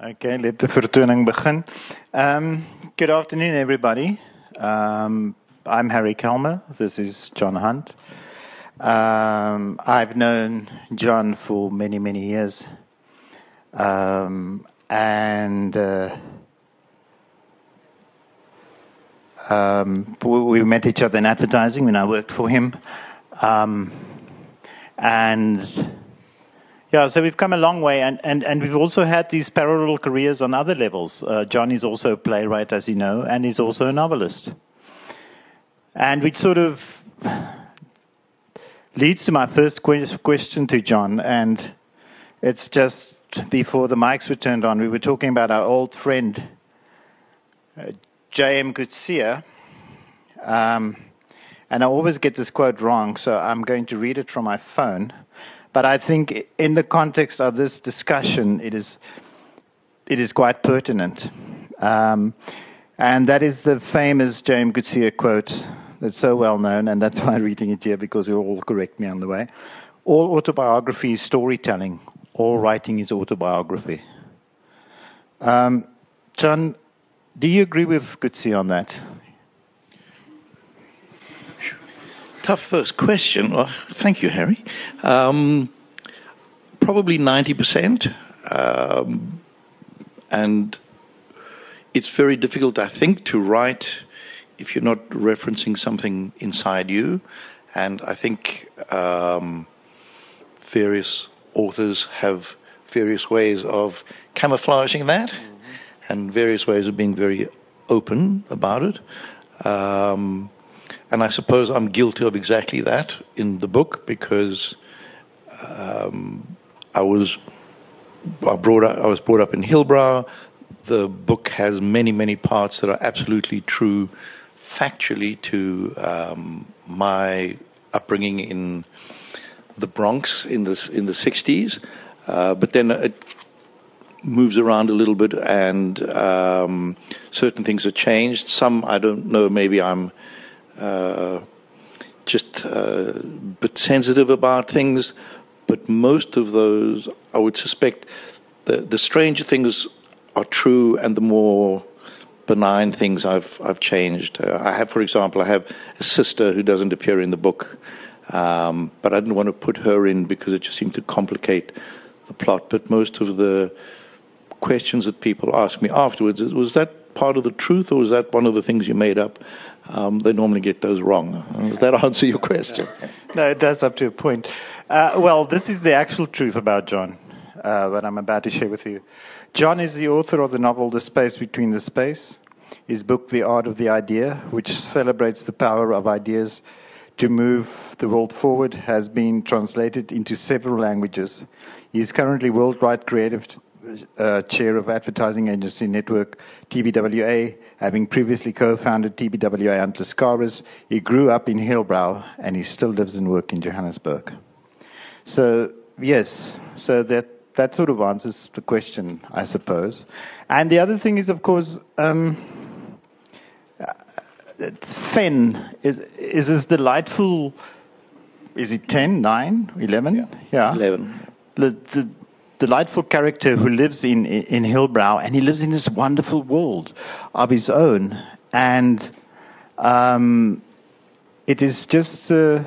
Okay, let the vertoning begin. Um, good afternoon, everybody. Um, I'm Harry Kalmer. This is John Hunt. Um, I've known John for many, many years. Um, and uh, um, we met each other in advertising when I worked for him. Um, and yeah, so we've come a long way, and, and, and we've also had these parallel careers on other levels. Uh, John is also a playwright, as you know, and he's also a novelist. And which sort of leads to my first question to John, and it's just before the mics were turned on, we were talking about our old friend, uh, J.M. Coetzee. Um, and I always get this quote wrong, so I'm going to read it from my phone. But I think in the context of this discussion, it is, it is quite pertinent. Um, and that is the famous James Coetzee quote that's so well known, and that's why I'm reading it here because you all correct me on the way. All autobiography is storytelling. All writing is autobiography. Um, John, do you agree with Coetzee on that? Tough first question. Well, thank you, Harry. Um, probably 90%. Um, and it's very difficult, I think, to write if you're not referencing something inside you. And I think um, various authors have various ways of camouflaging that mm-hmm. and various ways of being very open about it. Um, and I suppose I'm guilty of exactly that in the book because um, I was I, brought up, I was brought up in Hillbrow. The book has many, many parts that are absolutely true factually to um, my upbringing in the Bronx in the in the 60s. Uh, but then it moves around a little bit, and um, certain things have changed. Some I don't know. Maybe I'm uh, just uh, a bit sensitive about things, but most of those, I would suspect, the, the stranger things are true, and the more benign things I've I've changed. Uh, I have, for example, I have a sister who doesn't appear in the book, um, but I didn't want to put her in because it just seemed to complicate the plot. But most of the questions that people ask me afterwards is, was that part of the truth, or was that one of the things you made up? Um, they normally get those wrong. Does that answer your question? No, it does up to a point. Uh, well, this is the actual truth about John uh, that I'm about to share with you. John is the author of the novel The Space Between the Space, his book The Art of the Idea, which celebrates the power of ideas to move the world forward, has been translated into several languages. He is currently worldwide creative uh, chair of advertising agency network TBWA, having previously co-founded TBWA Hunt Lascaris. He grew up in Hillbrow and he still lives and works in Johannesburg. So yes, so that that sort of answers the question, I suppose. And the other thing is, of course, um, uh, Fenn is is as delightful. Is it 10, 9, 11? Yeah. yeah. 11. The, the, delightful character who lives in, in Hillbrow, and he lives in this wonderful world of his own. And um, it is just uh,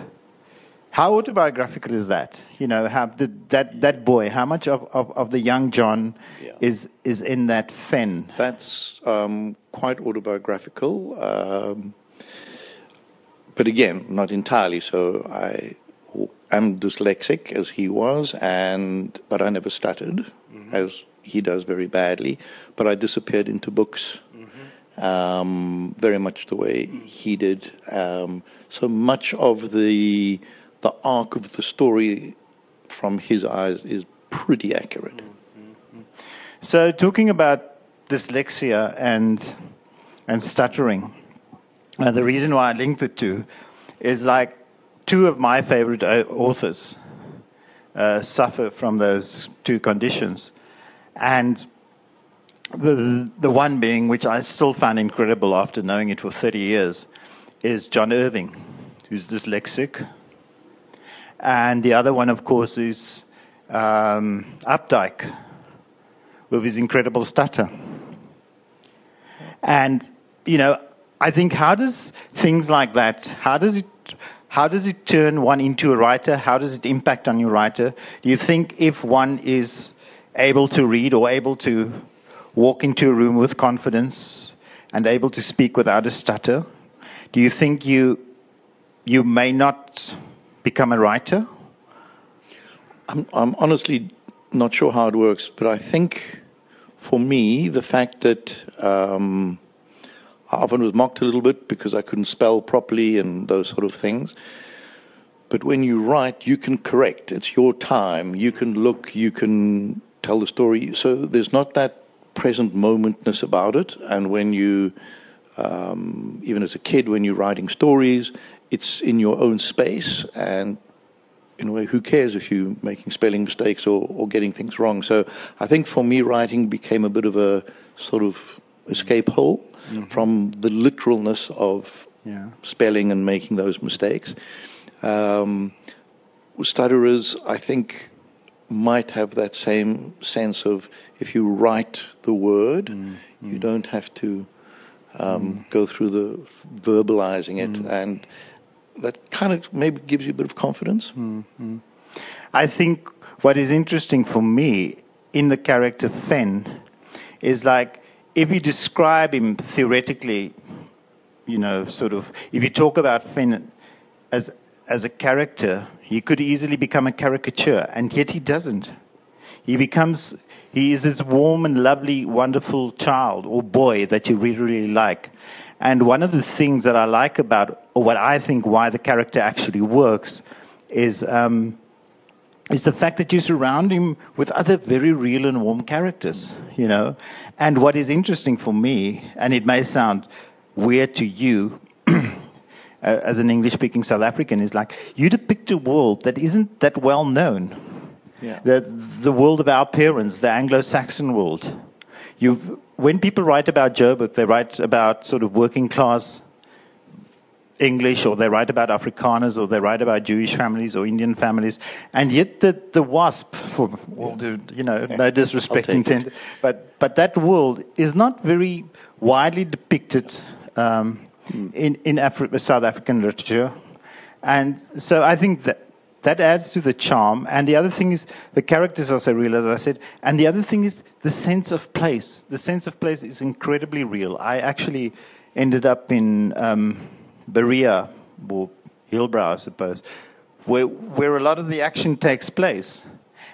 how autobiographical is that? You know, have the, that that boy, how much of, of, of the young John yeah. is is in that Fenn? That's um, quite autobiographical. Um, but again, not entirely. So I am dyslexic as he was, and but I never stuttered mm-hmm. as he does very badly. But I disappeared into books, mm-hmm. um, very much the way mm-hmm. he did. Um, so much of the the arc of the story from his eyes is pretty accurate. Mm-hmm. So talking about dyslexia and and stuttering, uh, the reason why I linked the two is like two of my favorite uh, authors uh, suffer from those two conditions. And the, the one being, which I still find incredible after knowing it for 30 years, is John Irving, who's dyslexic. And the other one, of course, is um, Updike, with his incredible stutter. And, you know, I think how does things like that, how does it, how does it turn one into a writer? How does it impact on your writer? Do you think if one is able to read or able to walk into a room with confidence and able to speak without a stutter, do you think you, you may not become a writer? I'm, I'm honestly not sure how it works, but I think for me, the fact that um, I often was mocked a little bit because I couldn't spell properly and those sort of things. But when you write, you can correct. It's your time. You can look, you can tell the story. So there's not that present momentness about it. And when you, um, even as a kid, when you're writing stories, it's in your own space. And in a way, who cares if you're making spelling mistakes or, or getting things wrong? So I think for me, writing became a bit of a sort of escape hole mm-hmm. from the literalness of yeah. spelling and making those mistakes. Um, stutterers, I think, might have that same sense of if you write the word, mm, mm. you don't have to um, mm. go through the verbalizing it, mm. and that kind of maybe gives you a bit of confidence. Mm-hmm. I think what is interesting for me in the character Fenn is like if you describe him theoretically, you know, sort of, if you talk about Fenn as as a character, he could easily become a caricature, and yet he doesn't. He becomes, he is this warm and lovely, wonderful child or boy that you really, really like. And one of the things that I like about, or what I think why the character actually works, is um, is the fact that you surround him with other very real and warm characters, you know. And what is interesting for me, and it may sound weird to you, as an English speaking South African is like you depict a world that isn't that well known. Yeah. The, the world of our parents, the Anglo Saxon world. you when people write about Joburg, they write about sort of working class English, or they write about Afrikaners, or they write about Jewish families or Indian families, and yet the, the WASP, for all the, you know, no disrespect intended, but but that world is not very widely depicted um, in, in Afri- South African literature. And so I think that that adds to the charm. And the other thing is the characters are so real, as I said. And the other thing is the sense of place. The sense of place is incredibly real. I actually ended up in um, Berea, or Hillbrow, I suppose, where, where a lot of the action takes place.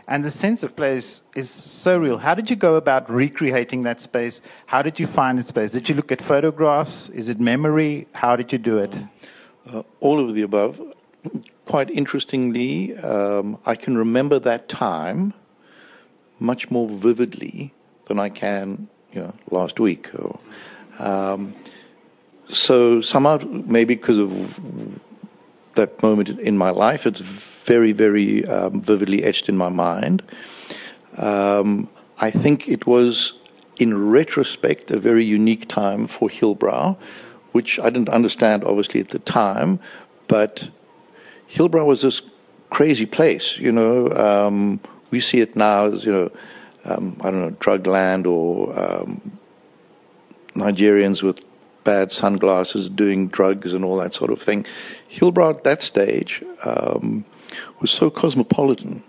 And the sense of place is so real. How did you go about recreating that space? How did you find that space? Did you look at photographs? Is it memory? How did you do it? Uh, all of the above. Quite interestingly, um, I can remember that time much more vividly than I can, you know, last week. Or, um, so somehow, maybe because of that moment in my life, it's very, very um, vividly etched in my mind. Um, I think it was, in retrospect, a very unique time for Hillbrow, which I didn't understand obviously at the time, but Hillbrow was this crazy place. You know, um, we see it now as you know, um, I don't know, drug land or um, Nigerians with bad sunglasses doing drugs and all that sort of thing. Hillbrow at that stage um, was so cosmopolitan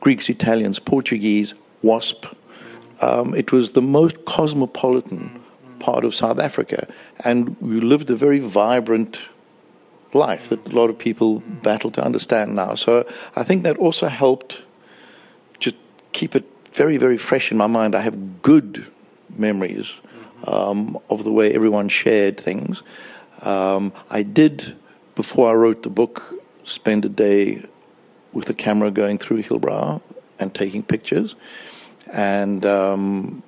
Greeks, Italians, Portuguese, WASP. Um, it was the most cosmopolitan part of South Africa. And we lived a very vibrant life that a lot of people battle to understand now. So I think that also helped just keep it very, very fresh in my mind. I have good memories um, of the way everyone shared things. Um, I did, before I wrote the book, spend a day with the camera going through Hillbrow and taking pictures. And um,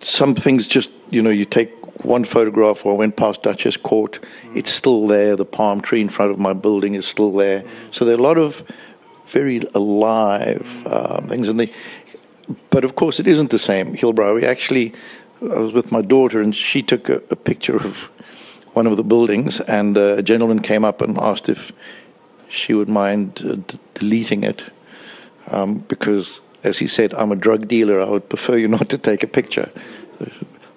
some things just, you know, you take one photograph or I went past Duchess Court, mm. it's still there. The palm tree in front of my building is still there. Mm. So there are a lot of very alive uh, things. And they, but of course, it isn't the same. Hillbrow, we actually, I was with my daughter and she took a, a picture of one of the buildings, and uh, a gentleman came up and asked if she would mind uh, d- deleting it um, because as he said, I'm a drug dealer. I would prefer you not to take a picture.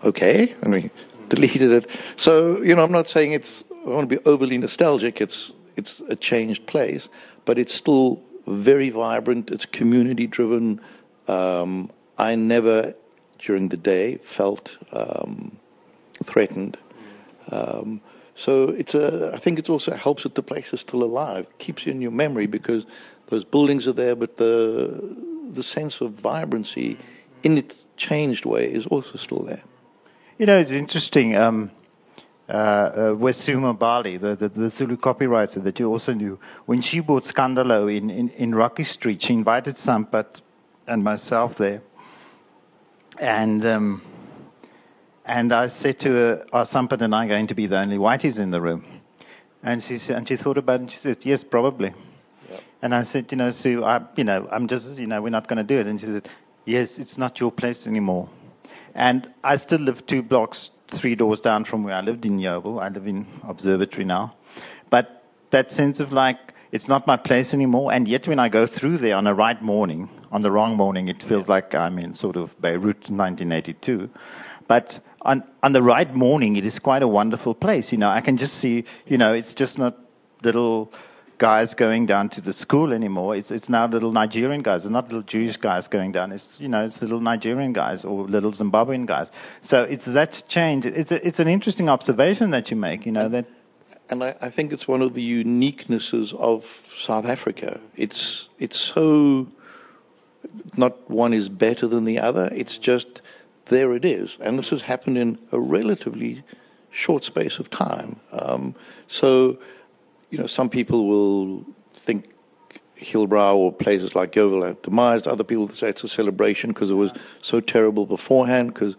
Okay, and we deleted it. So you know, I'm not saying it's. I want to be overly nostalgic. It's it's a changed place, but it's still very vibrant. It's community driven. Um, I never, during the day, felt um, threatened. Um, so it's a. I think it also helps that the place is still alive, keeps you in your memory because those buildings are there, but the the sense of vibrancy in its changed way is also still there. You know, it's interesting. Um, uh, uh, Wesuma Bali, the, the, the, Zulu copywriter that you also knew, when she bought Scandalo in, in, in Rockey Street, she invited Sampat and myself there. And um, and I said to her, Are Sampat and I going to be the only whiteys in the room? And she, said, and she thought about it and she said, Yes, probably. And I said, You know, Sue, I, you know, I'm just, you know, we're not going to do it. And she said, Yes, it's not your place anymore. And I still live two blocks, three doors down from where I lived in Yeoville. I live in Observatory now. But that sense of like, it's not my place anymore. And yet when I go through there on a right morning, on the wrong morning, it feels like I'm in sort of Beirut 1982. But on, on the right morning, it is quite a wonderful place. You know, I can just see, you know, it's just not little guys going down to the school anymore. It's it's now little Nigerian guys. It's not little Jewish guys going down. It's you know it's little Nigerian guys or little Zimbabwean guys. So it's that's changed. It's a, it's an interesting observation that you make. You know that. And I, I think it's one of the uniquenesses of South Africa. It's it's so not one is better than the other. It's just there it is, and this has happened in a relatively short space of time. Um, so you know, some people will think Hillbrow or places like Yeoville are demised. Other people say it's a celebration because it was so terrible beforehand. Because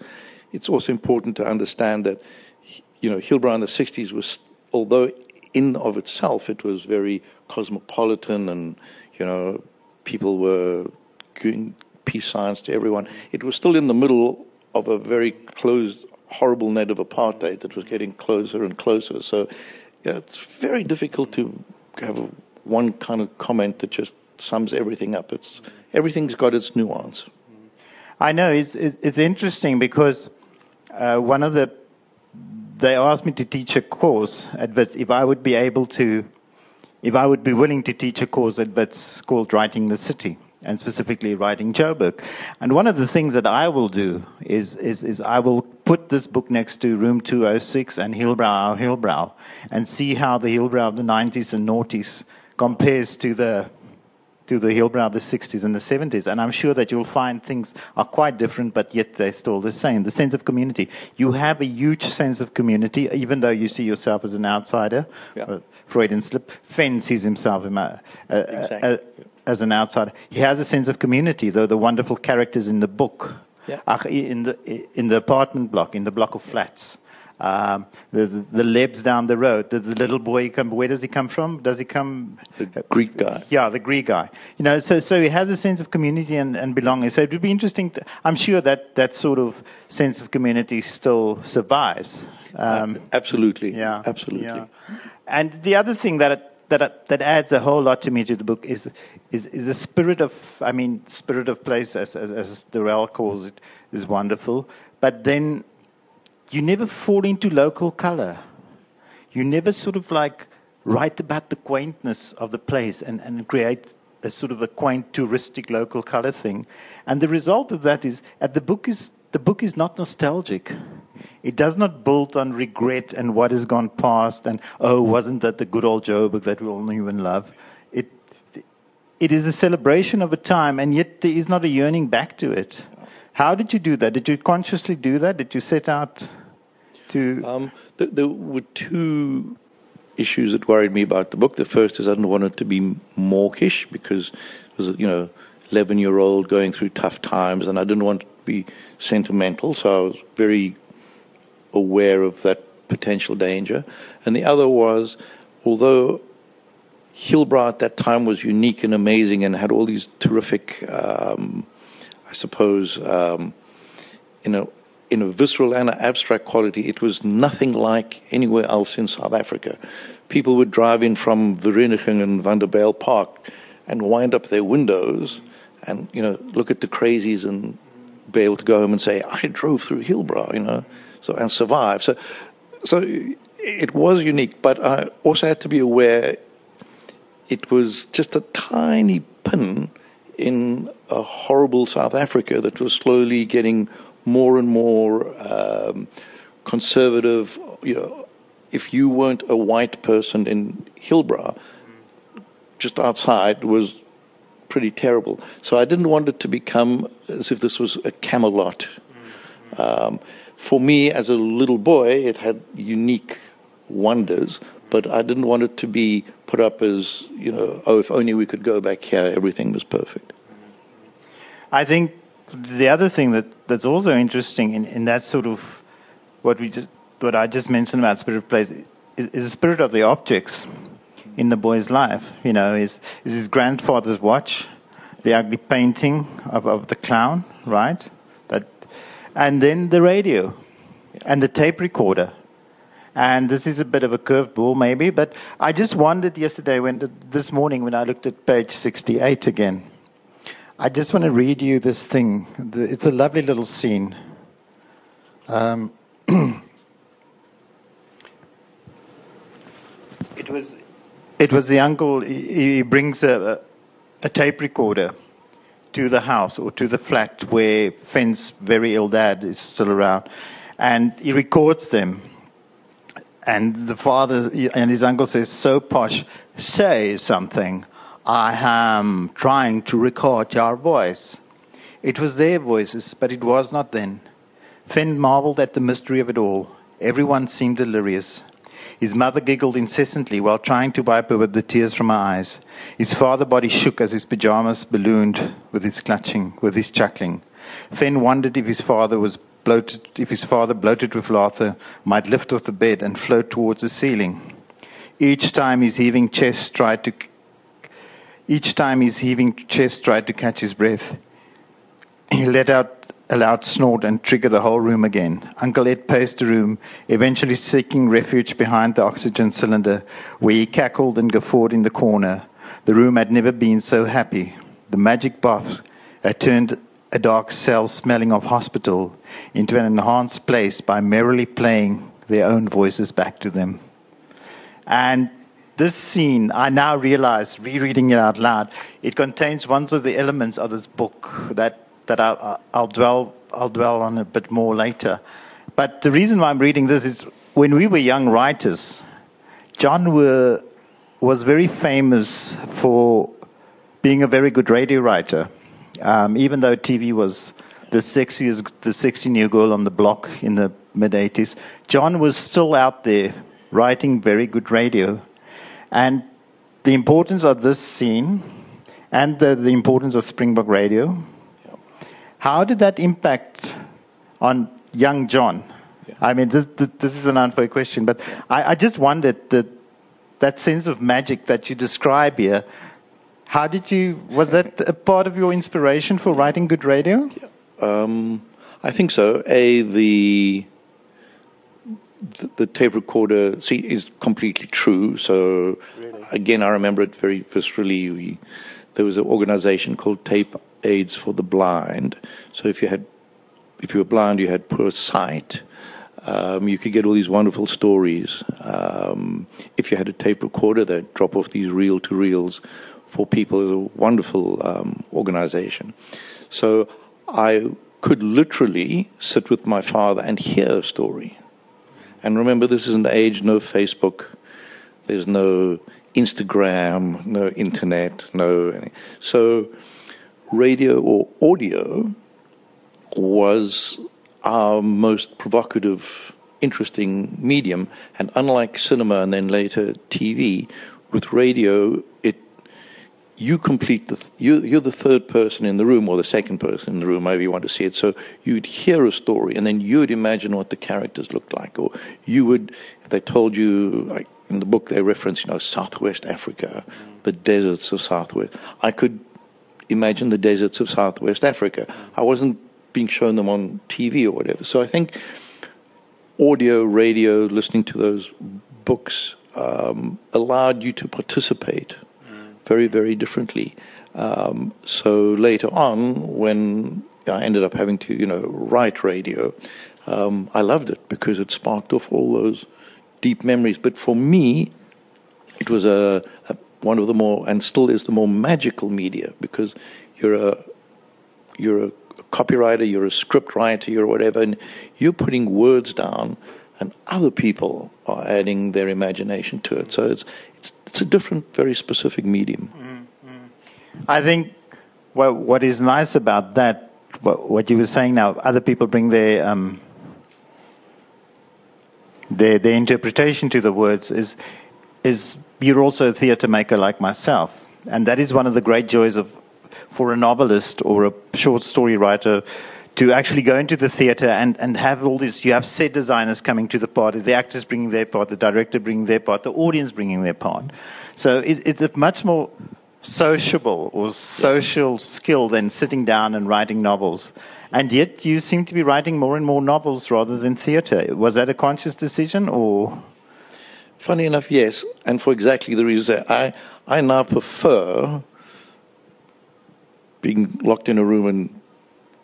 it's also important to understand that, you know, Hillbrow in the 60s was, although in of itself it was very cosmopolitan and, you know, people were giving peace signs to everyone, it was still in the middle of a very closed, horrible net of apartheid that was getting closer and closer. So yeah, it's very difficult to have one kind of comment that just sums everything up. It's everything's got its nuance. I know it's it's interesting because uh, one of the they asked me to teach a course at Wits if I would be able to if I would be willing to teach a course at Wits called Writing the City and specifically writing Joburg. And one of the things that I will do is, is, is I will put this book next to Room 206 and Hillbrow, Our Hillbrow, and see how the Hillbrow of the 90s and noughties compares to the to the Hillbrow of the 60s and the 70s. And I'm sure that you'll find things are quite different, but yet they're still the same. The sense of community. You have a huge sense of community, even though you see yourself as an outsider. Yeah. Uh, Freudian slip. Fenn sees himself uh, uh, exactly. uh, as an outsider. He has a sense of community, though the wonderful characters in the book, yeah. in the in the apartment block, in the block of flats. Um, the, the, the Lebs down the road. The, the little boy come. Where does he come from? Does he come? The Greek guy. Yeah, the Greek guy. You know, so so he has a sense of community and, and belonging. So it would be interesting. To, I'm sure that that sort of sense of community still survives. Um, absolutely. Yeah. Absolutely. Yeah. And the other thing that that that adds a whole lot to me to the book is is is the spirit of I mean spirit of place as as, as Durrell calls it is wonderful, but then you never fall into local color. You never sort of like write about the quaintness of the place and, and create a sort of a quaint touristic local color thing. And the result of that is that the book is the book is not nostalgic. It does not build on regret and what has gone past and, oh, wasn't that the good old Joburg that we all knew and love? It, it is a celebration of a time, and yet there is not a yearning back to it. How did you do that? Did you consciously do that? Did you set out to. Um, there, there were two issues that worried me about the book. The first is I didn't want it to be mawkish because it was, you know, 11 year old going through tough times, and I didn't want it to be sentimental, so I was very aware of that potential danger. And the other was, although Hillbrow at that time was unique and amazing and had all these terrific, um, I suppose, um, you know, in a visceral and an abstract quality, it was nothing like anywhere else in South Africa. People would drive in from Vereeniging and Vanderbijl Park and wind up their windows and you know look at the crazies and be able to go home and say I drove through Hillbrow, you know, so and survive. So, so it was unique, but I also had to be aware it was just a tiny pin in a horrible South Africa that was slowly getting more and more um, conservative. You know, if you weren't a white person in Hillbrow, just outside was pretty terrible. So I didn't want it to become as if this was a Camelot. Um, for me, as a little boy, it had unique wonders, but I didn't want it to be put up as, you know, oh, if only we could go back here, everything was perfect. I think the other thing that, that's also interesting in, in that sort of what we just what I just mentioned about spirit plays is, is the spirit of the objects in the boy's life. You know, is is his grandfather's watch, the ugly painting of, of the clown, right? That, and then the radio, and the tape recorder. And this is a bit of a curveball, maybe, but I just wondered yesterday, when this morning, when I looked at page 68 again. I just want to read you this thing. It's a lovely little scene. Um, it was it was the uncle. He, brings a, a tape recorder to the house or to the flat where Fenn's very ill dad is still around, and he records them. And the father and his uncle says, "So posh, say something. I am trying to record your voice." It was their voices, but it was not then. Fenn marveled at the mystery of it all. Everyone seemed delirious. His mother giggled incessantly while trying to wipe away the tears from her eyes. His father body shook as his pajamas ballooned with his clutching, with his chuckling. Fenn wondered if his father was bloated, if his father, bloated with laughter, might lift off the bed and float towards the ceiling. Each time his heaving chest tried to, each time his heaving chest tried to catch his breath, he let out a loud snort and triggered the whole room again. Uncle Ed paced the room, eventually seeking refuge behind the oxygen cylinder, where he cackled and guffawed in the corner. The room had never been so happy. The magic box had turned a dark cell smelling of hospital into an enhanced place by merrily playing their own voices back to them. And this scene, I now realize, rereading it out loud, it contains one of the elements of this book that that I'll, I'll, dwell, I'll dwell on a bit more later. But the reason why I'm reading this is when we were young writers, John were, was very famous for being a very good radio writer. Um, even though TV was the sexiest, the sexy new girl on the block in the mid 80s, John was still out there writing very good radio. And the importance of this scene and the, the importance of Springbok Radio how did that impact on young John? Yeah. I mean, this, this is an unfair question, but I, I just wondered that that sense of magic that you describe here. How did you? Was that a part of your inspiration for writing good radio? Yeah. Um, I think so. A the, the the tape recorder see is completely true. So really? again, I remember it very viscerally. We, there was an organization called Tape aids for the blind. So if you had, if you were blind, you had poor sight. Um, you could get all these wonderful stories. Um, if you had a tape recorder, they'd drop off these reel to reels for people. It was a wonderful um, organization. So I could literally sit with my father and hear a story. And remember, this is an age no Facebook, there's no Instagram, no internet, no. So radio or audio was our most provocative, interesting medium. And unlike cinema and then later TV, with radio, it you complete the you, you're the third person in the room or the second person in the room, however you want to see it. So you'd hear a story and then you'd imagine what the characters looked like, or you would. They told you like in the book they reference, you know, Southwest Africa, the deserts of Southwest. I could imagine the deserts of Southwest Africa. I wasn't being shown them on TV or whatever. So I think audio, radio, listening to those books um, allowed you to participate very, very differently. Um, so later on, when I ended up having to, you know, write radio, um, I loved it because it sparked off all those deep memories. But for me, it was a, a one of the more, and still is the more magical media because you're a you're a copywriter, you're a script writer, you're whatever, and you're putting words down, and other people are adding their imagination to it. So it's it's, it's a different, very specific medium. Mm-hmm. I think well, what is nice about that, what, you were saying now, other people bring their um, their, their interpretation to the words is is you're also a theatre maker like myself, and that is one of the great joys of for a novelist or a short story writer to actually go into the theatre and, and have all this. You have set designers coming to the party, the actors bringing their part, the director bringing their part, the audience bringing their part. So it, it's a much more sociable or social skill than sitting down and writing novels. And yet you seem to be writing more and more novels rather than theatre. Was that a conscious decision or? Funny enough, yes. And for exactly the reason I, I now prefer being locked in a room and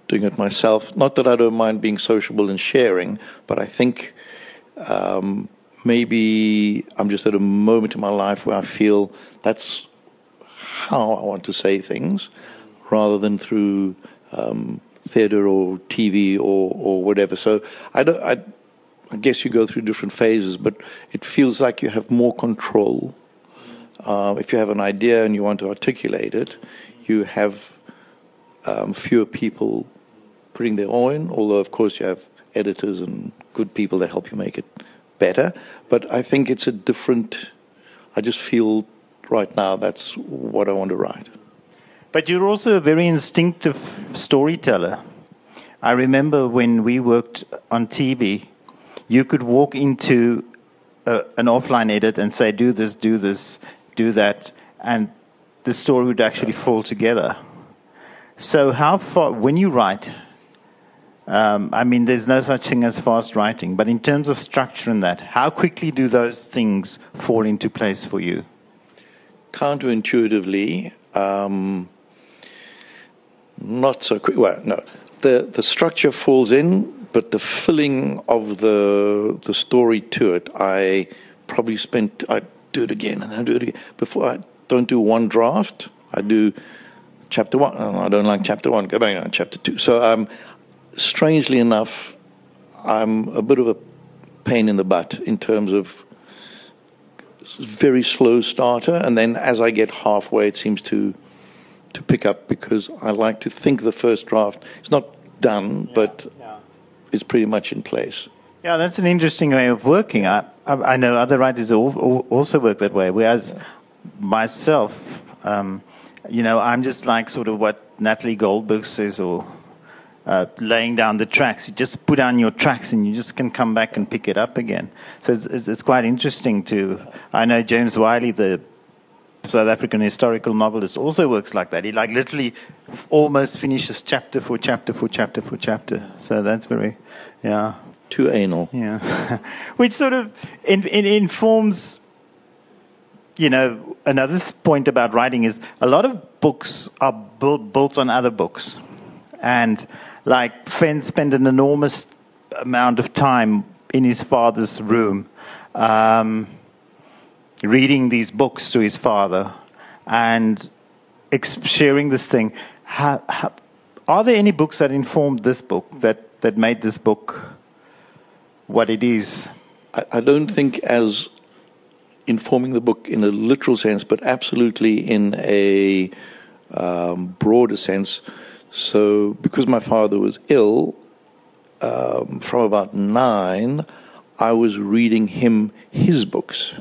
doing it myself. Not that I don't mind being sociable and sharing, but I think um, maybe I'm just at a moment in my life where I feel that's how I want to say things, rather than through um, theatre or TV or, or whatever. So I. I, I guess you go through different phases, but it feels like you have more control. Uh, if you have an idea and you want to articulate it, you have um, fewer people putting their own, although of course you have editors and good people that help you make it better. But I think it's a different, I just feel right now that's what I want to write. But you're also a very instinctive storyteller. I remember when we worked on TV, you could walk into a, an offline edit and say, do this, do this, do that, and the story would actually fall together. So, how far, when you write, um, I mean, there's no such thing as fast writing, but in terms of structure and that, how quickly do those things fall into place for you? Counterintuitively, um, not so quick. Well, no, the the structure falls in, but the filling of the the story to it, I probably spent. I do it again and I do it again before. I don't do one draft. I do chapter one. Oh, I don't like chapter one. Go back on chapter two. So, um, strangely enough, I'm a bit of a pain in the butt in terms of very slow starter, and then as I get halfway, it seems to to pick up because I like to think the first draft is not done, yeah, but yeah. is pretty much in place. Yeah, that's an interesting way of working. I I, I know other writers also work that way. Whereas yeah. myself, um, you know, I'm just like sort of what Natalie Goldberg says, or uh, laying down the tracks. You just put down your tracks, and you just can come back and pick it up again. So it's, it's, it's quite interesting to. I know James Wiley, the South African historical novelist, also works like that. He like literally almost finishes chapter for chapter for chapter for chapter. So that's very, yeah. Too anal. Yeah. Which sort of in, in, informs you know, another point about writing is a lot of books are built, built on other books. And like Fenn spent an enormous amount of time in his father's room um, reading these books to his father and ex- sharing this thing. How, how, are there any books that informed this book, that, that made this book what it is? I, I don't think as informing the book in a literal sense, but absolutely in a um, broader sense. So, because my father was ill, um, from about nine, I was reading him his books.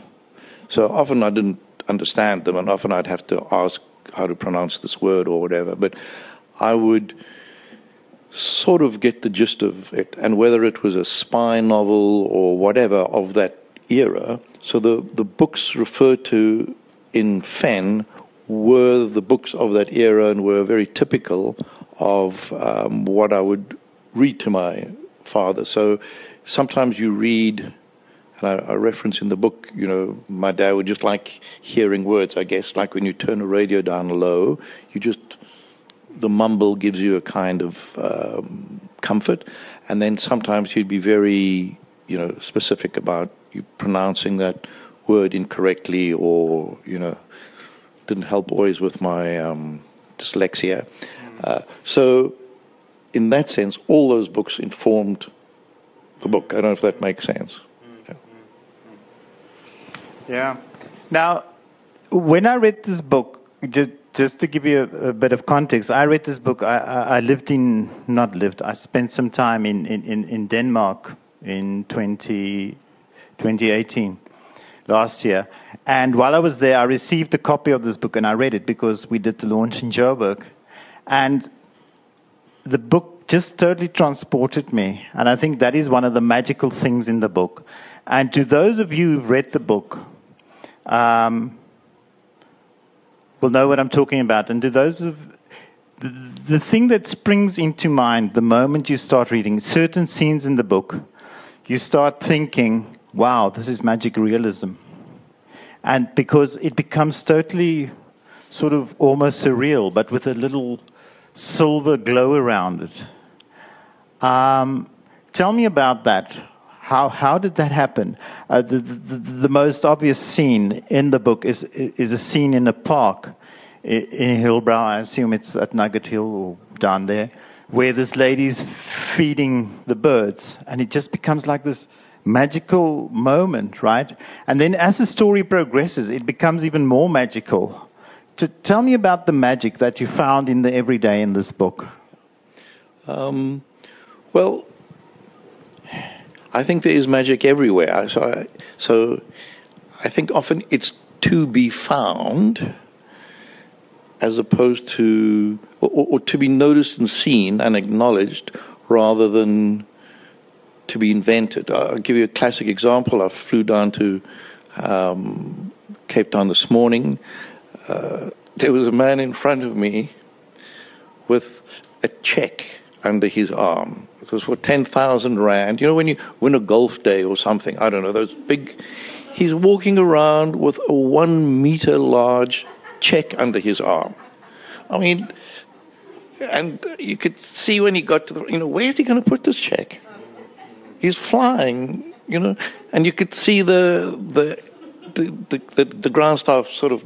So often I didn't understand them, and often I'd have to ask how to pronounce this word or whatever. But I would sort of get the gist of it, and whether it was a spy novel or whatever of that era. So the, the books referred to in Fenn were the books of that era and were very typical of um, what I would read to my father. So sometimes you read And I, I reference in the book, you know, my dad would just like hearing words, I guess, like when you turn a radio down low, you just, the mumble gives you a kind of um, comfort. And then sometimes he'd be very, you know, specific about you pronouncing that word incorrectly or, you know, didn't help always with my um, dyslexia. Uh, so, in that sense, all those books informed the book. I don't know if that makes sense. Yeah. yeah. Now, when I read this book, just, just to give you a, a, bit of context, I read this book. I, I, I, lived in, not lived, I spent some time in, in, in Denmark in 20, 2018 last year. And while I was there, I received a copy of this book and I read it because we did the launch in Joburg. And the book just totally transported me. And I think that is one of the magical things in the book. And to those of you who've read the book, um, will know what I'm talking about. And to those of the, the thing that springs into mind the moment you start reading certain scenes in the book, you start thinking, wow, this is magic realism. And because it becomes totally sort of almost surreal, but with a little silver glow around it. Um, tell me about that. How, how did that happen? Uh, the, the, the, most obvious scene in the book is, is a scene in a park in Hillbrow. I assume it's at Nugget Hill or down there, where this lady's feeding the birds, and it just becomes like this magical moment, right? And then as the story progresses, it becomes even more magical. To tell me about the magic that you found in the everyday in this book. Um, well, I think there is magic everywhere. So, I, so I think often it's to be found as opposed to, or, or to be noticed and seen and acknowledged rather than to be invented. I'll give you a classic example. I flew down to um, Cape Town this morning. Uh, there was a man in front of me with a check under his arm. It was for 10,000 Rand. You know, when you win a golf day or something, I don't know, those big. He's walking around with a one meter large check under his arm. I mean, and you could see when he got to the, you know, where's he going to put this check? He's flying, you know, and you could see the the the the, the, the ground staff sort of,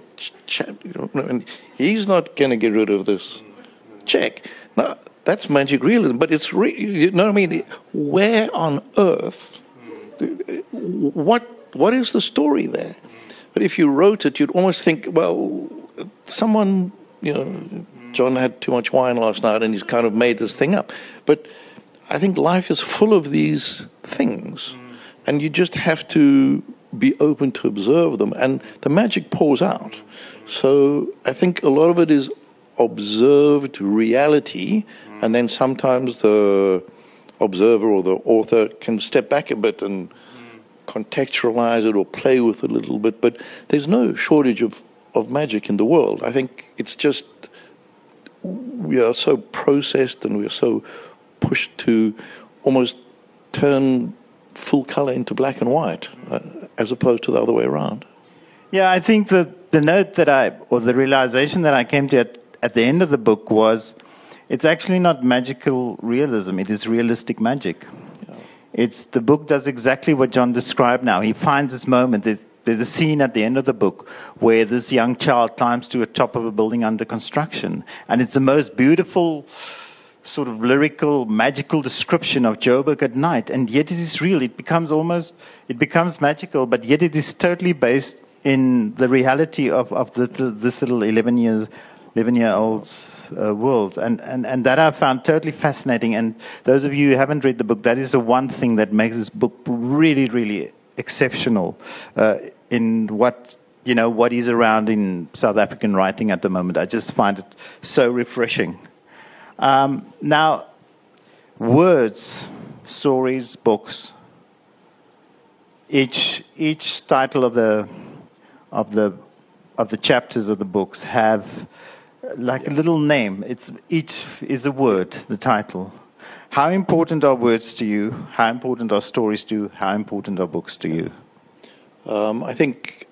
chat, you know, and he's not going to get rid of this check. Now that's magic realism, but it's re- you know what I mean. Where on earth? What what is the story there? But if you wrote it, you'd almost think, well, someone, you know, John had too much wine last night and he's kind of made this thing up. But I think life is full of these things, mm. and you just have to be open to observe them, and the magic pours out. So I think a lot of it is observed reality, mm. and then sometimes the observer or the author can step back a bit and mm. contextualize it or play with it a little bit. But there's no shortage of, of magic in the world. I think it's just we are so processed and we are so pushed to almost turn full color into black and white, uh, as opposed to the other way around. Yeah, I think the the note that I, or the realization that I came to at, at the end of the book was, it's actually not magical realism. It is realistic magic. Yeah. It's the book does exactly what John described. Now he finds this moment. There's, there's a scene at the end of the book where this young child climbs to the top of a building under construction, and it's the most beautiful sort of lyrical, magical description of Joburg at night, and yet it is real. It becomes almost, it becomes magical, but yet it is totally based in the reality of, of the, the, this little 11 years, 11 year old's uh, world. And, and, and that I found totally fascinating. And those of you who haven't read the book, that is the one thing that makes this book really, really exceptional uh, in what you know what is around in South African writing at the moment. I just find it so refreshing. Um, now, words, stories, books. Each each title of the of the of the chapters of the books have like a little name. It's each is a word, the title. How important are words to you? How important are stories to you? How important are books to you? Um, I think,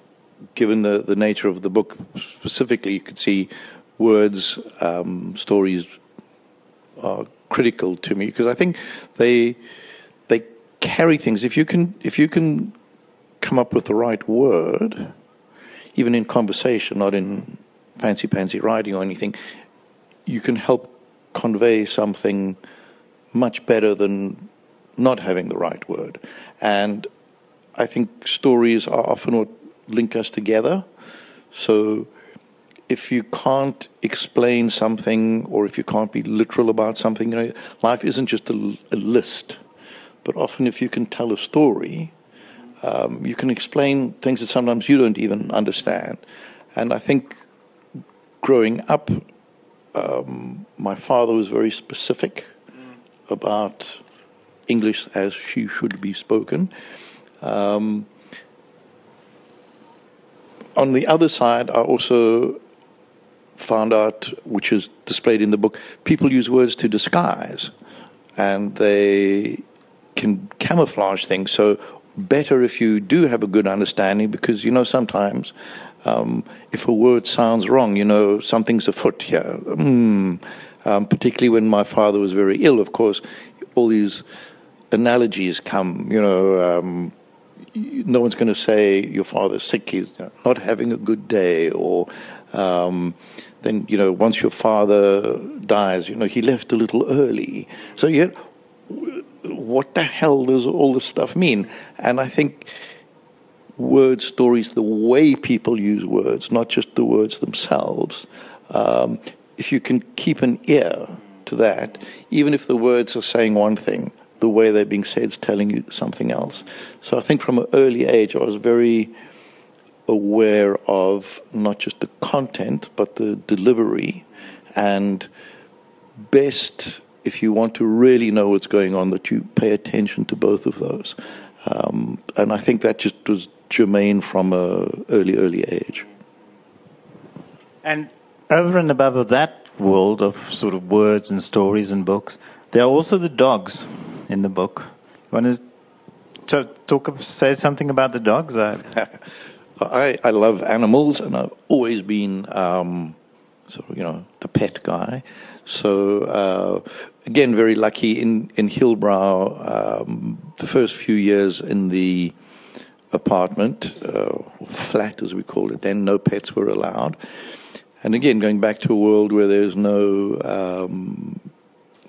given the, the nature of the book specifically, you could see words, um, stories are critical to me because I think they they carry things. If you can if you can come up with the right word, even in conversation, not in fancy fancy writing or anything, you can help convey something much better than not having the right word. And I think stories are often what link us together. So if you can't explain something or if you can't be literal about something, you know, life isn't just a, a list. But often, if you can tell a story, um, you can explain things that sometimes you don't even understand. And I think growing up, um, my father was very specific about English as she should be spoken. Um, on the other side, I also found out, which is displayed in the book, people use words to disguise, and they can camouflage things. So better if you do have a good understanding, because you know sometimes um, if a word sounds wrong, you know something's afoot here. Mm. Um, particularly when my father was very ill, of course, all these analogies come. You know, um, no one's going to say your father's sick, he's not having a good day, or um, then you know once your father dies, you know he left a little early. So yet, what the hell does all this stuff mean? And I think word stories, the way people use words, not just the words themselves. Um, if you can keep an ear to that, even if the words are saying one thing, the way they're being said is telling you something else. So I think from an early age, I was very aware of not just the content, but the delivery. And best, if you want to really know what's going on, that you pay attention to both of those. Um, and I think that just was germane from a early, early age. And over and above that world of sort of words and stories and books, there are also the dogs in the book. You want to talk, say something about the dogs? I, I love animals, and I've always been, um, so you know, the pet guy. So uh, again, very lucky in in Hillbrow. Um, the first few years in the apartment, uh, flat as we call it, then no pets were allowed. And again, going back to a world where there's no um,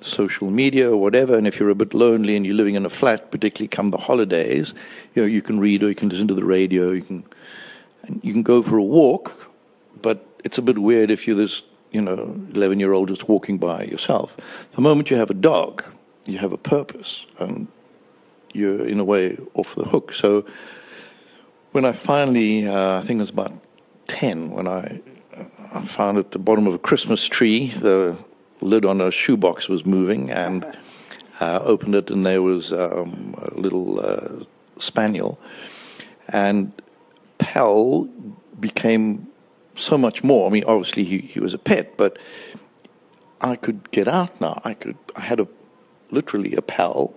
social media or whatever, and if you're a bit lonely and you're living in a flat, particularly come the holidays, you know, you can read or you can listen to the radio, you can you can go for a walk, but it's a bit weird if you're this, you know, 11 year old just walking by yourself. The moment you have a dog, you have a purpose, and you're in a way off the hook. So when I finally, uh, I think it was about 10, when I, I found at the bottom of a Christmas tree the lid on a shoebox was moving, and uh, opened it, and there was um, a little uh, spaniel. And Pal became so much more. I mean, obviously he, he was a pet, but I could get out now. I could. I had a literally a pal.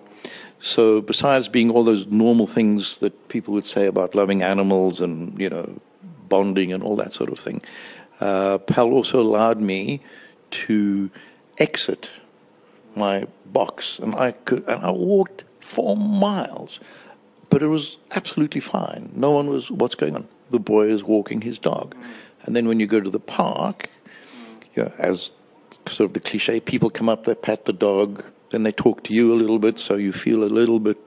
So besides being all those normal things that people would say about loving animals and you know bonding and all that sort of thing, uh, Pal also allowed me to exit my box, and I could. And I walked four miles but it was absolutely fine. No one was, what's going on? The boy is walking his dog. Mm. And then when you go to the park, you know, as sort of the cliche, people come up, they pat the dog, then they talk to you a little bit, so you feel a little bit,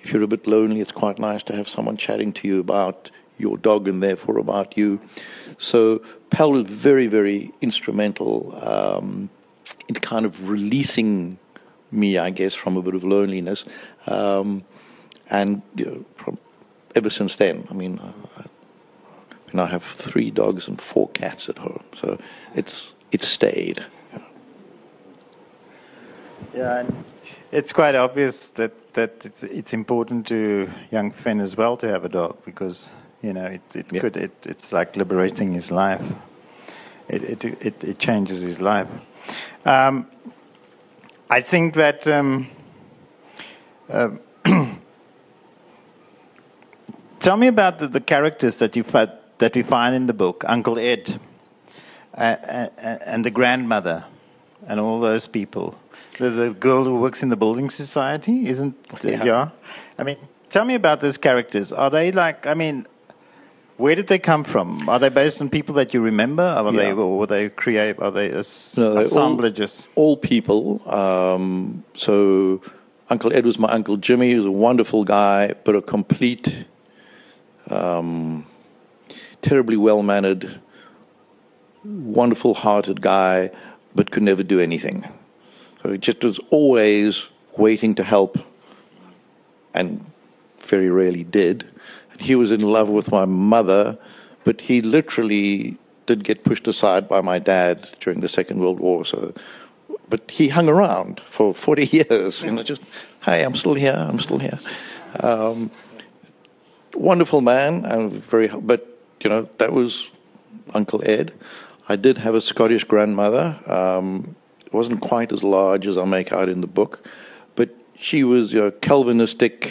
if you're a bit lonely, it's quite nice to have someone chatting to you about your dog and therefore about you. So Pal was very, very instrumental um, in kind of releasing me, I guess, from a bit of loneliness. Um, and you know, from ever since then, I mean, I, I, mean, I have three dogs and four cats at home, so it's it's stayed. Yeah, and it's quite obvious that that it's, it's important to young Fenn as well to have a dog because you know it it yeah. could it it's like liberating his life. It it it, it changes his life. Um, I think that um, uh, tell me about the, the characters that you that we find in the book, Uncle Ed, uh, uh, and the grandmother, and all those people. The, the girl who works in the building society, isn't? Yeah. yeah. I mean, tell me about those characters. Are they like? I mean, where did they come from? Are they based on people that you remember? Are they, Yeah. or were they create? Are they as- No, they're all- assemblages? all people. Um, so Uncle Ed was my Uncle Jimmy. He was a wonderful guy, but a complete, um, terribly well mannered, wonderful hearted guy, but could never do anything. So he just was always waiting to help and very rarely did. He was in love with my mother, but he literally did get pushed aside by my dad during the Second World War. So, but he hung around for 40 years. You know, just hey, I'm still here. I'm still here. Um, wonderful man, and very. But you know, that was Uncle Ed. I did have a Scottish grandmother. Um, it wasn't quite as large as I make out in the book, but she was you know, Calvinistic.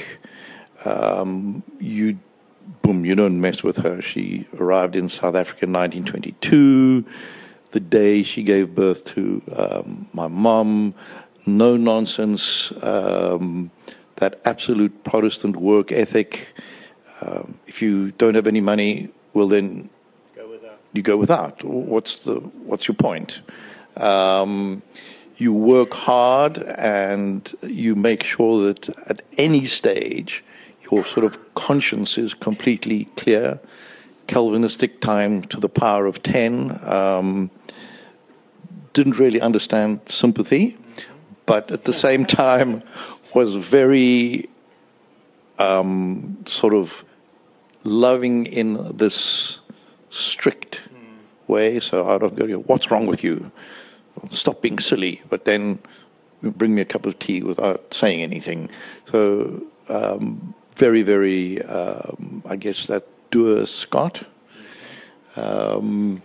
Um, you, boom, you don't mess with her. She arrived in South Africa in 1922, the day she gave birth to um, my mom. No nonsense. Um, that absolute Protestant work ethic. Um, if you don't have any money, well then you go without. What's the what's your point? Um, you work hard and you make sure that at any stage your sort of conscience is completely clear. Calvinistic time to the power of ten. Um, didn't really understand sympathy, but at the same time was very um, sort of loving in this strict way. So I don't go, what's wrong with you? Stop being silly. But then bring me a cup of tea without saying anything. So um, very, very, um, I guess that doer Scot. Um,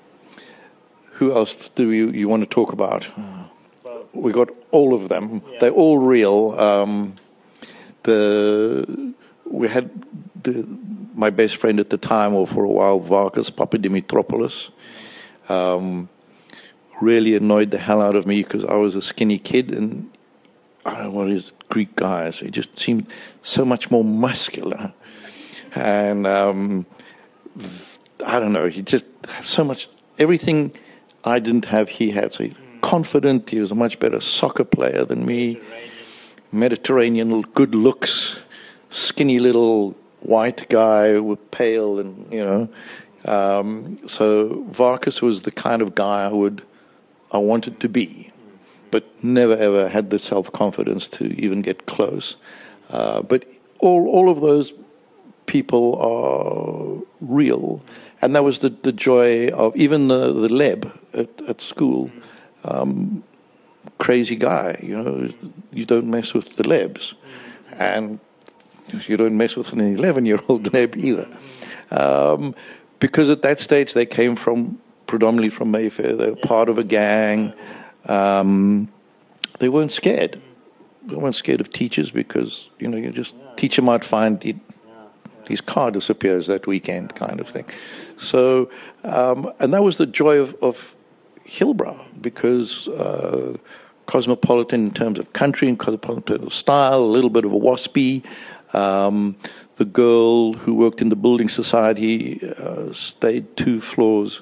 who else do you, you want to talk about? We got all of them. They're all real. Um, the we had the, my best friend at the time, or for a while, Varkas Papadimitriopoulos. Um, really annoyed the hell out of me because I was a skinny kid and I don't know what his Greek guys. He just seemed so much more muscular, and um, I don't know. He just had so much everything I didn't have. He had so he, confident. He was a much better soccer player than me. Mediterranean, good looks, skinny little white guy with pale and you know. Um, so Varkas was the kind of guy I would I wanted to be, but never ever had the self confidence to even get close. Uh, but all all of those people are real, and that was the the joy of even the the leb at, at school. Um, crazy guy, you know. You don't mess with the lebs, and you don't mess with an 11 year old leb either. Um, because at that stage they came from predominantly from Mayfair. They were part of a gang. Um, they weren't scared. They weren't scared of teachers because you know you just teacher might find it, his car disappears that weekend, kind of thing. So, um, and that was the joy of, of Hillbrow because. Uh, cosmopolitan in terms of country and cosmopolitan of style, a little bit of a waspy. Um, the girl who worked in the building society uh, stayed two floors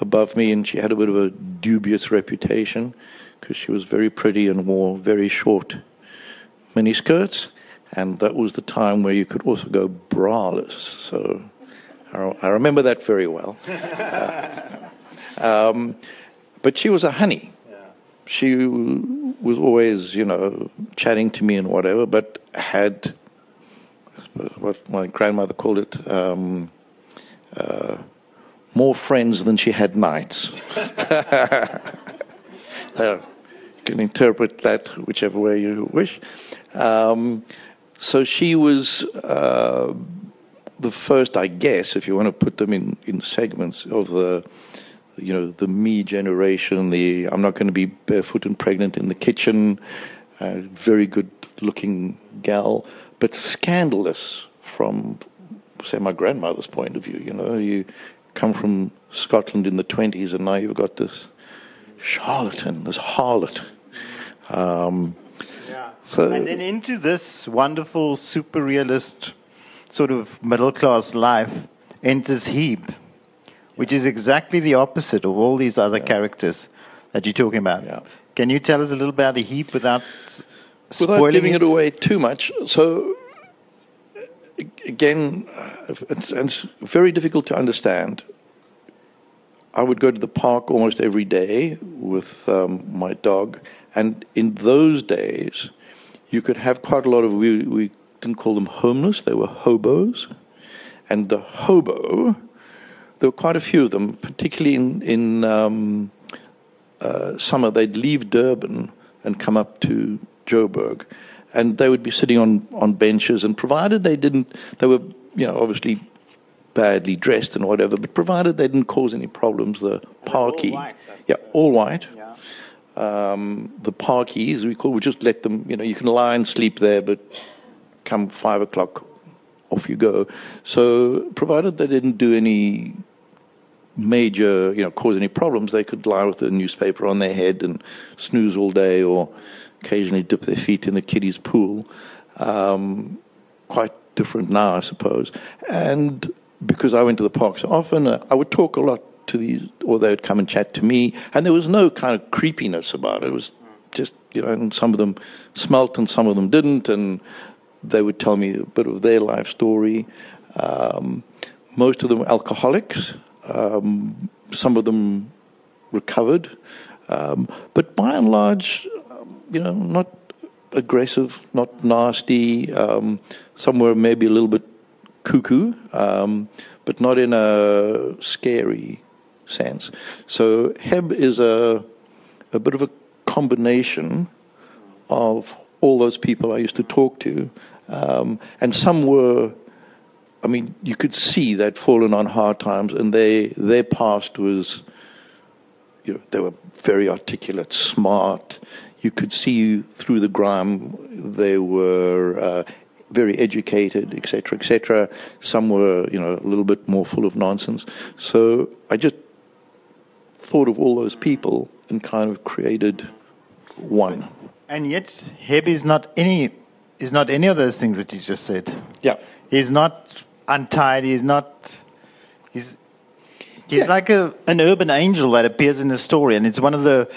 above me, and she had a bit of a dubious reputation because she was very pretty and wore very short miniskirts. And that was the time where you could also go braless. So I, I remember that very well. Uh, um, but she was a honey she was always, you know, chatting to me and whatever, but had what my grandmother called it um, uh, more friends than she had nights. uh, you can interpret that whichever way you wish. Um, so she was uh, the first, I guess, if you want to put them in, in segments of the you know, the me generation, the I'm not going to be barefoot and pregnant in the kitchen, a very good looking gal, but scandalous from, say, my grandmother's point of view. You know, you come from Scotland in the 20s, and now you've got this charlatan, this harlot. Um, yeah. So, and then into this wonderful, super realist sort of middle class life enters Hebe, which is exactly the opposite of all these other yeah. characters that you're talking about. Yeah. Can you tell us a little about Hebe without without giving it? it away too much? So again, it's, it's, very difficult to understand. I would go to the park almost every day with um, my dog, and in those days, you could have quite a lot of we, we didn't call them homeless; they were hobos, and the hobo. There were quite a few of them, particularly in in um, uh, summer. They'd leave Durban and come up to Joburg, and they would be sitting on on benches, and provided they didn't, they were you know obviously badly dressed and whatever, but provided they didn't cause any problems, the parkie, yeah, all white. Yeah. Um, the parkies we call, we just let them, you know, you can lie and sleep there, but come five o'clock, off you go. So, provided they didn't do any major, you know, cause any problems, they could lie with a newspaper on their head and snooze all day, or occasionally dip their feet in the kiddies' pool. Um, quite different now, I suppose. And because I went to the park so often, uh, I would talk a lot to these, or they would come and chat to me, and there was no kind of creepiness about it. It was just, you know, and some of them smelt and some of them didn't, and they would tell me a bit of their life story. Um, most of them were alcoholics. Um, some of them recovered, um, but by and large, you know, not aggressive, not nasty. Um, some were maybe a little bit cuckoo, um, but not in a scary sense. So Heb is a a bit of a combination of all those people I used to talk to, um, and some were. I mean, you could see they'd fallen on hard times, and they their past was. You know, they were very articulate, smart. You could see through the grime. They were uh, very educated, etc., etc. Some were, you know, a little bit more full of nonsense. So I just thought of all those people and kind of created one. And yet, Heb is not any is not any of those things that you just said. Yeah, he's not untied. He's not. He's he's yeah. like a an urban angel that appears in the story, and it's one of the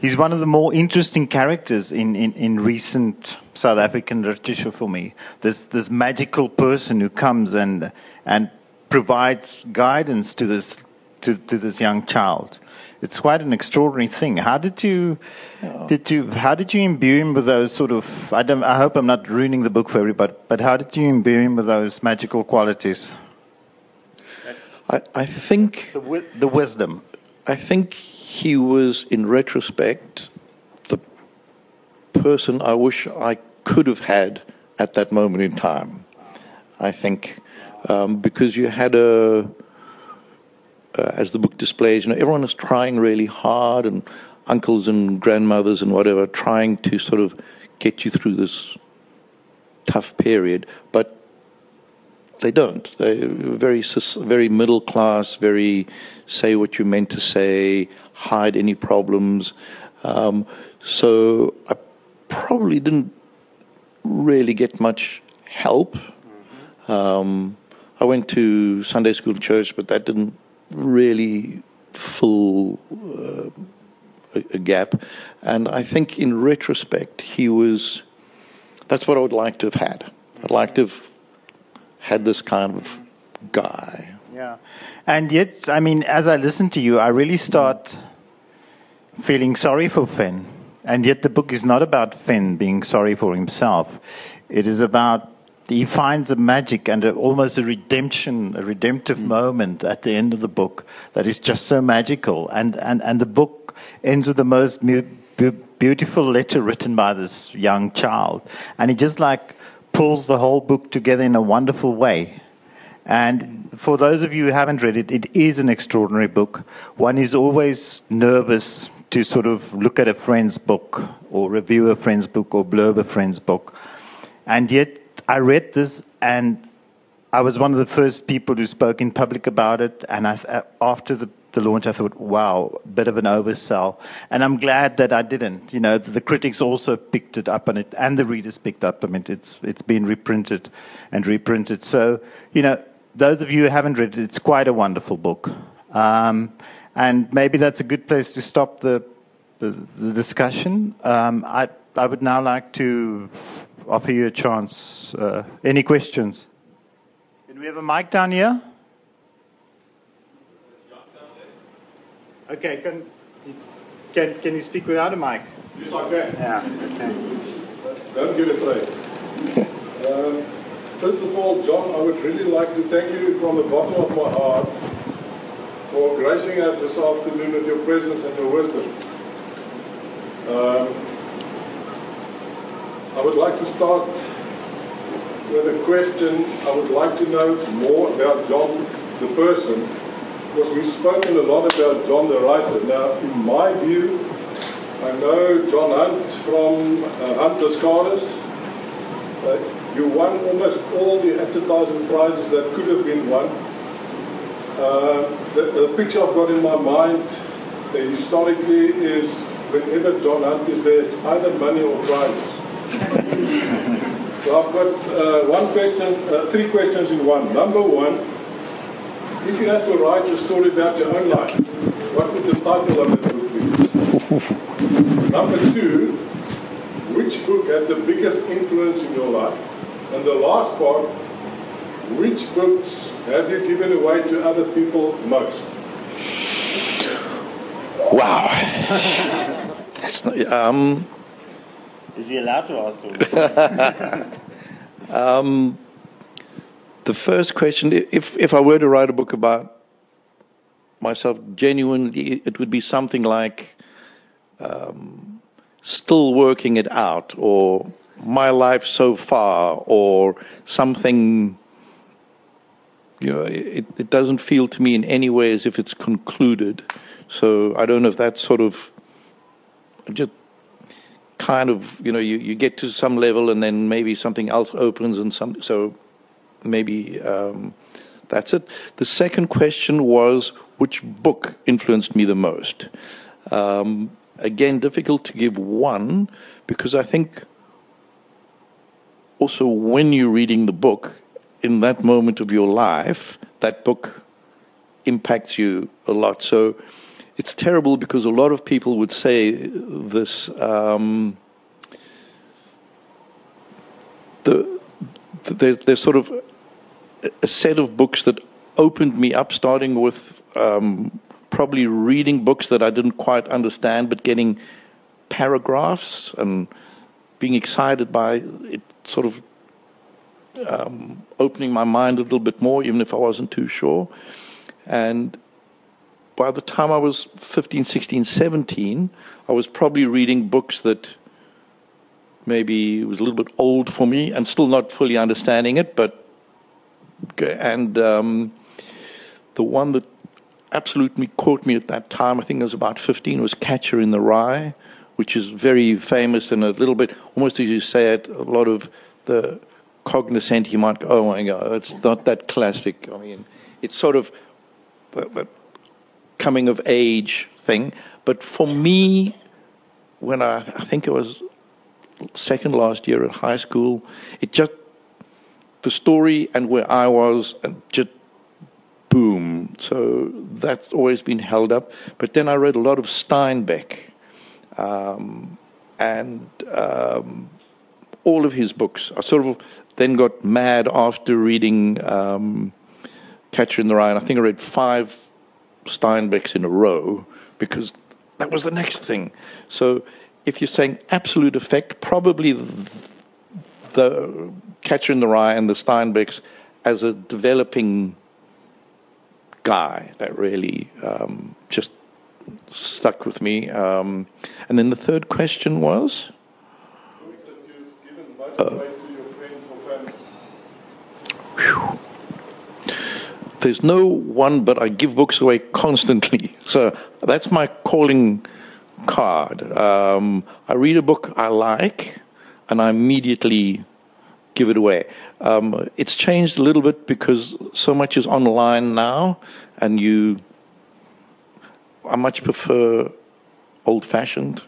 he's one of the more interesting characters in, in, in recent South African literature for me. This this magical person who comes and and provides guidance to this to, to this young child. It's quite an extraordinary thing. How did you oh. did you how did you imbue him with those sort of I don't I hope I'm not ruining the book for everybody, but how did you imbue him with those magical qualities? I, I think the, the wisdom. I think he was, in retrospect, the person I wish I could have had at that moment in time. I think um, because you had a, uh, as the book displays, you know, everyone is trying really hard, and uncles and grandmothers and whatever, trying to sort of get you through this tough period, but they don't. They're very, very middle class, very say what you meant to say, hide any problems. Um, so I probably didn't really get much help. Mm-hmm. Um, I went to Sunday school and church, but that didn't really fill uh, a, a gap. And I think in retrospect, he was. That's what I would like to have had. I'd like to have had this kind of guy. Yeah. And yet, I mean, as I listen to you, I really start feeling sorry for Fenn. And yet, the book is not about Fenn being sorry for himself. It is about he finds a magic and a, almost a redemption, a redemptive mm. moment at the end of the book that is just so magical. And, and, and the book ends with the most mu- beautiful letter written by this young child. And he just like pulls the whole book together in a wonderful way. And for those of you who haven't read it, it is an extraordinary book. One is always nervous to sort of look at a friend's book or review a friend's book or blurb a friend's book. And yet, I read this and I was one of the first people who spoke in public about it. And I, after the, the launch, I thought, wow, bit of an oversell. And I'm glad that I didn't. You know, the critics also picked it up on it, and the readers picked up on it. It's, it's been reprinted and reprinted. So, you know, those of you who haven't read it, it's quite a wonderful book. Um, and maybe that's a good place to stop the, the, the discussion. Um, I, I would now like to offer you a chance. Uh, any questions? Can we have a mic down here? Okay, can, can, can you speak without a mic? Yes, I can. Yeah, okay. Don't get afraid. um, first of all, John, I would really like to thank you from the bottom of my heart for gracing us this afternoon with your presence and your wisdom. Um, I would like to start with a question. I would like to know more about John the person, because we've spoken a lot about John the writer. Now, in my view, I know John Hunt from uh, Hunt Lascaris. You won almost all the advertising prizes that could have been won. Uh, the, the, picture I've got in my mind uh, historically is whenever John Hunt is there, it's either money or prizes. so I've got uh, one question, uh, three questions in one. Number one, if you had to write a story about your own life, what would the title of it be? Number two, which book had the biggest influence in your life? And the last part, which books have you given away to other people most? Wow. not, um, Is he allowed to ask um, the first question, if, if I were to write a book about myself, genuinely, it would be something like um, Still Working It Out or My Life So Far or something you know, it, it doesn't feel to me in any way as if it's concluded. So I don't know if that's sort of just kind of, you know, you, you get to some level and then maybe something else opens and some, so maybe um, that's it. The second question was which book influenced me the most? Um, again, difficult to give one because I think also when you're reading the book, in that moment of your life, that book impacts you a lot. So it's terrible because a lot of people would say this. Um, the, there's, there's sort of a set of books that opened me up, starting with um, probably reading books that I didn't quite understand, but getting paragraphs and being excited by it, sort of um, opening my mind a little bit more, even if I wasn't too sure. And by the time I was 15, 16, 17, I was probably reading books that maybe was a little bit old for me and still not fully understanding it, but and um, the one that absolutely caught me at that time, I think I was about 15, was Catcher in the Rye, which is very famous and a little bit, almost as you say it, a lot of the you might go, oh my God, it's not that classic. I mean, it's sort of a, coming of age thing. But for me, when I, I think it was second last year at high school, it just, the story and where I was, and just boom. So that's always been held up. But then I read a lot of Steinbeck. Um, and um, all of his books. I sort of then got mad after reading um, Catcher in the Rye. And I think I read five Steinbecks in a row because that was the next thing. So if you're saying absolute effect, probably the Catcher in the Rye and the Steinbecks as a developing guy that really um, just stuck with me. Um, and then the third question was? Uh, there's no one, but I give books away constantly. So that's my calling card. Um, I read a book I like, and I immediately give it away. Um, it's changed a little bit because so much is online now, and you. I much prefer old-fashioned.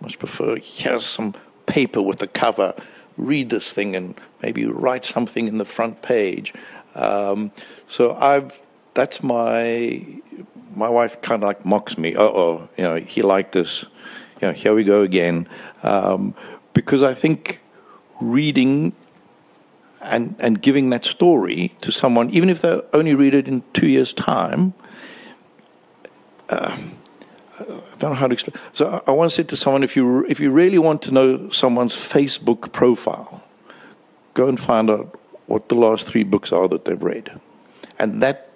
Much prefer here's some paper with a cover. Read this thing and maybe write something in the front page. Um, so I've that's my my wife kind of like mocks me. oh, you know, he liked this. You know, here we go again. Um, because I think reading and and giving that story to someone, even if they only read it in two years' time. Uh, I don't know how to explain. So I, to say to someone, if you if you really want to know someone's Facebook profile, go and find out what the last three books are that they've read, and that.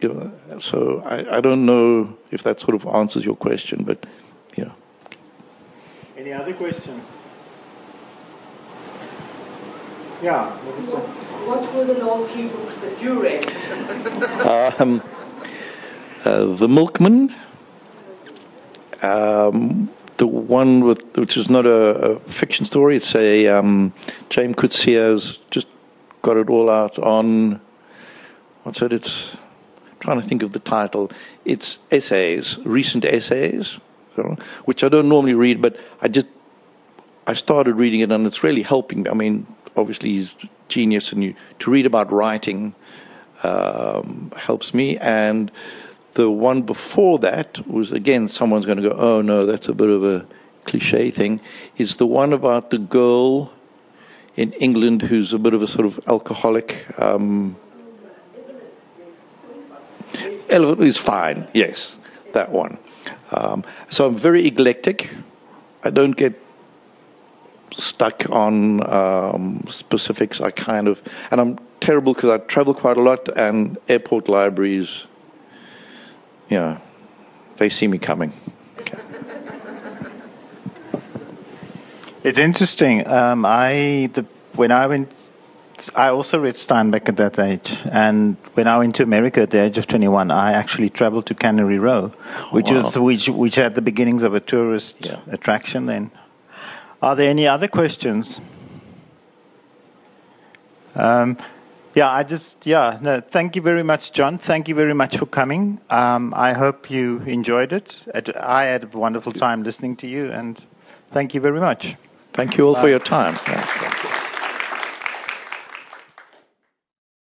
You know, so I, I don't know if that sort of answers your question, but yeah. Any other questions? Yeah. What, what were the last three books that you read? um, uh, the Milkman, um, the one with which is not a, a fiction story. It's a um, J.M. Coetzee just got it all out on what's it? It's trying to think of the title. It's essays, recent essays, so, which I don't normally read, but I just I started reading it and it's really helping. I mean, obviously he's genius, and you to read about writing um, helps me and the one before that was again someone's going to go, oh no, that's a bit of a cliche thing. Is the one about the girl in England who's a bit of a sort of alcoholic. Um, Elephant is fine, yes, that one. Um, so I'm very eclectic. I don't get stuck on um, specifics. I kind of, and I'm terrible because I travel quite a lot, and airport libraries you know, they see me coming. Okay. It's interesting. Um, I the, when I went, I also read Steinbeck at that age, and when I went to America at the age of 21, I actually traveled to Cannery Row, which Wow. was which which had the beginnings of a tourist Yeah. attraction. Then, are there any other questions? Um, yeah, I just yeah no. Thank you very much, John. Thank you very much for coming. Um, I hope you enjoyed it. I had a wonderful time listening to you, and thank you very much. Thank you all for your time.